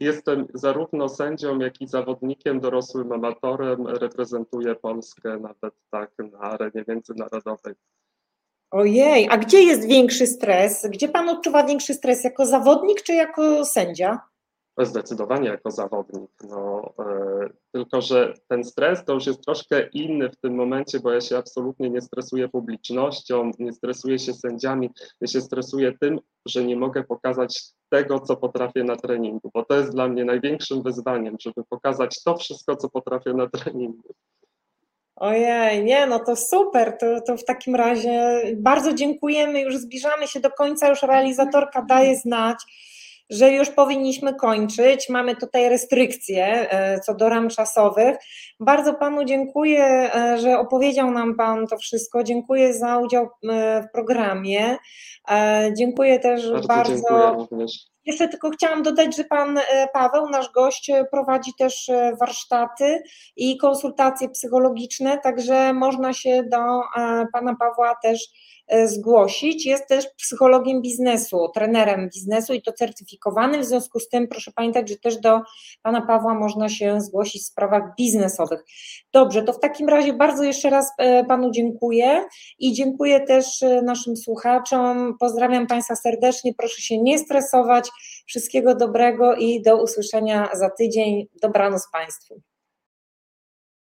Jestem zarówno sędzią, jak i zawodnikiem, dorosłym amatorem. Reprezentuję Polskę nawet tak na arenie międzynarodowej. Ojej, a gdzie jest większy stres? Gdzie pan odczuwa większy stres? Jako zawodnik czy jako sędzia? Zdecydowanie jako zawodnik. No, e, tylko, że ten stres to już jest troszkę inny w tym momencie, bo ja się absolutnie nie stresuję publicznością, nie stresuję się sędziami, ja się stresuję tym, że nie mogę pokazać tego, co potrafię na treningu, bo to jest dla mnie największym wyzwaniem, żeby pokazać to wszystko, co potrafię na treningu. Ojej, nie, no to super, to, to w takim razie bardzo dziękujemy, już zbliżamy się do końca, już realizatorka daje znać że już powinniśmy kończyć. Mamy tutaj restrykcje e, co do ram czasowych. Bardzo Panu dziękuję, e, że opowiedział nam Pan to wszystko. Dziękuję za udział e, w programie. Dziękuję też bardzo. bardzo... Jeszcze tylko chciałam dodać, że Pan Paweł, nasz gość, prowadzi też warsztaty i konsultacje psychologiczne, także można się do Pana Pawła też zgłosić. Jest też psychologiem biznesu, trenerem biznesu i to certyfikowanym. W związku z tym proszę pamiętać, że też do pana Pawła można się zgłosić w sprawach biznesowych. Dobrze, to w takim razie bardzo jeszcze raz e, panu dziękuję i dziękuję też e, naszym słuchaczom. Pozdrawiam państwa serdecznie. Proszę się nie stresować. Wszystkiego dobrego i do usłyszenia za tydzień. Dobranoc państwu.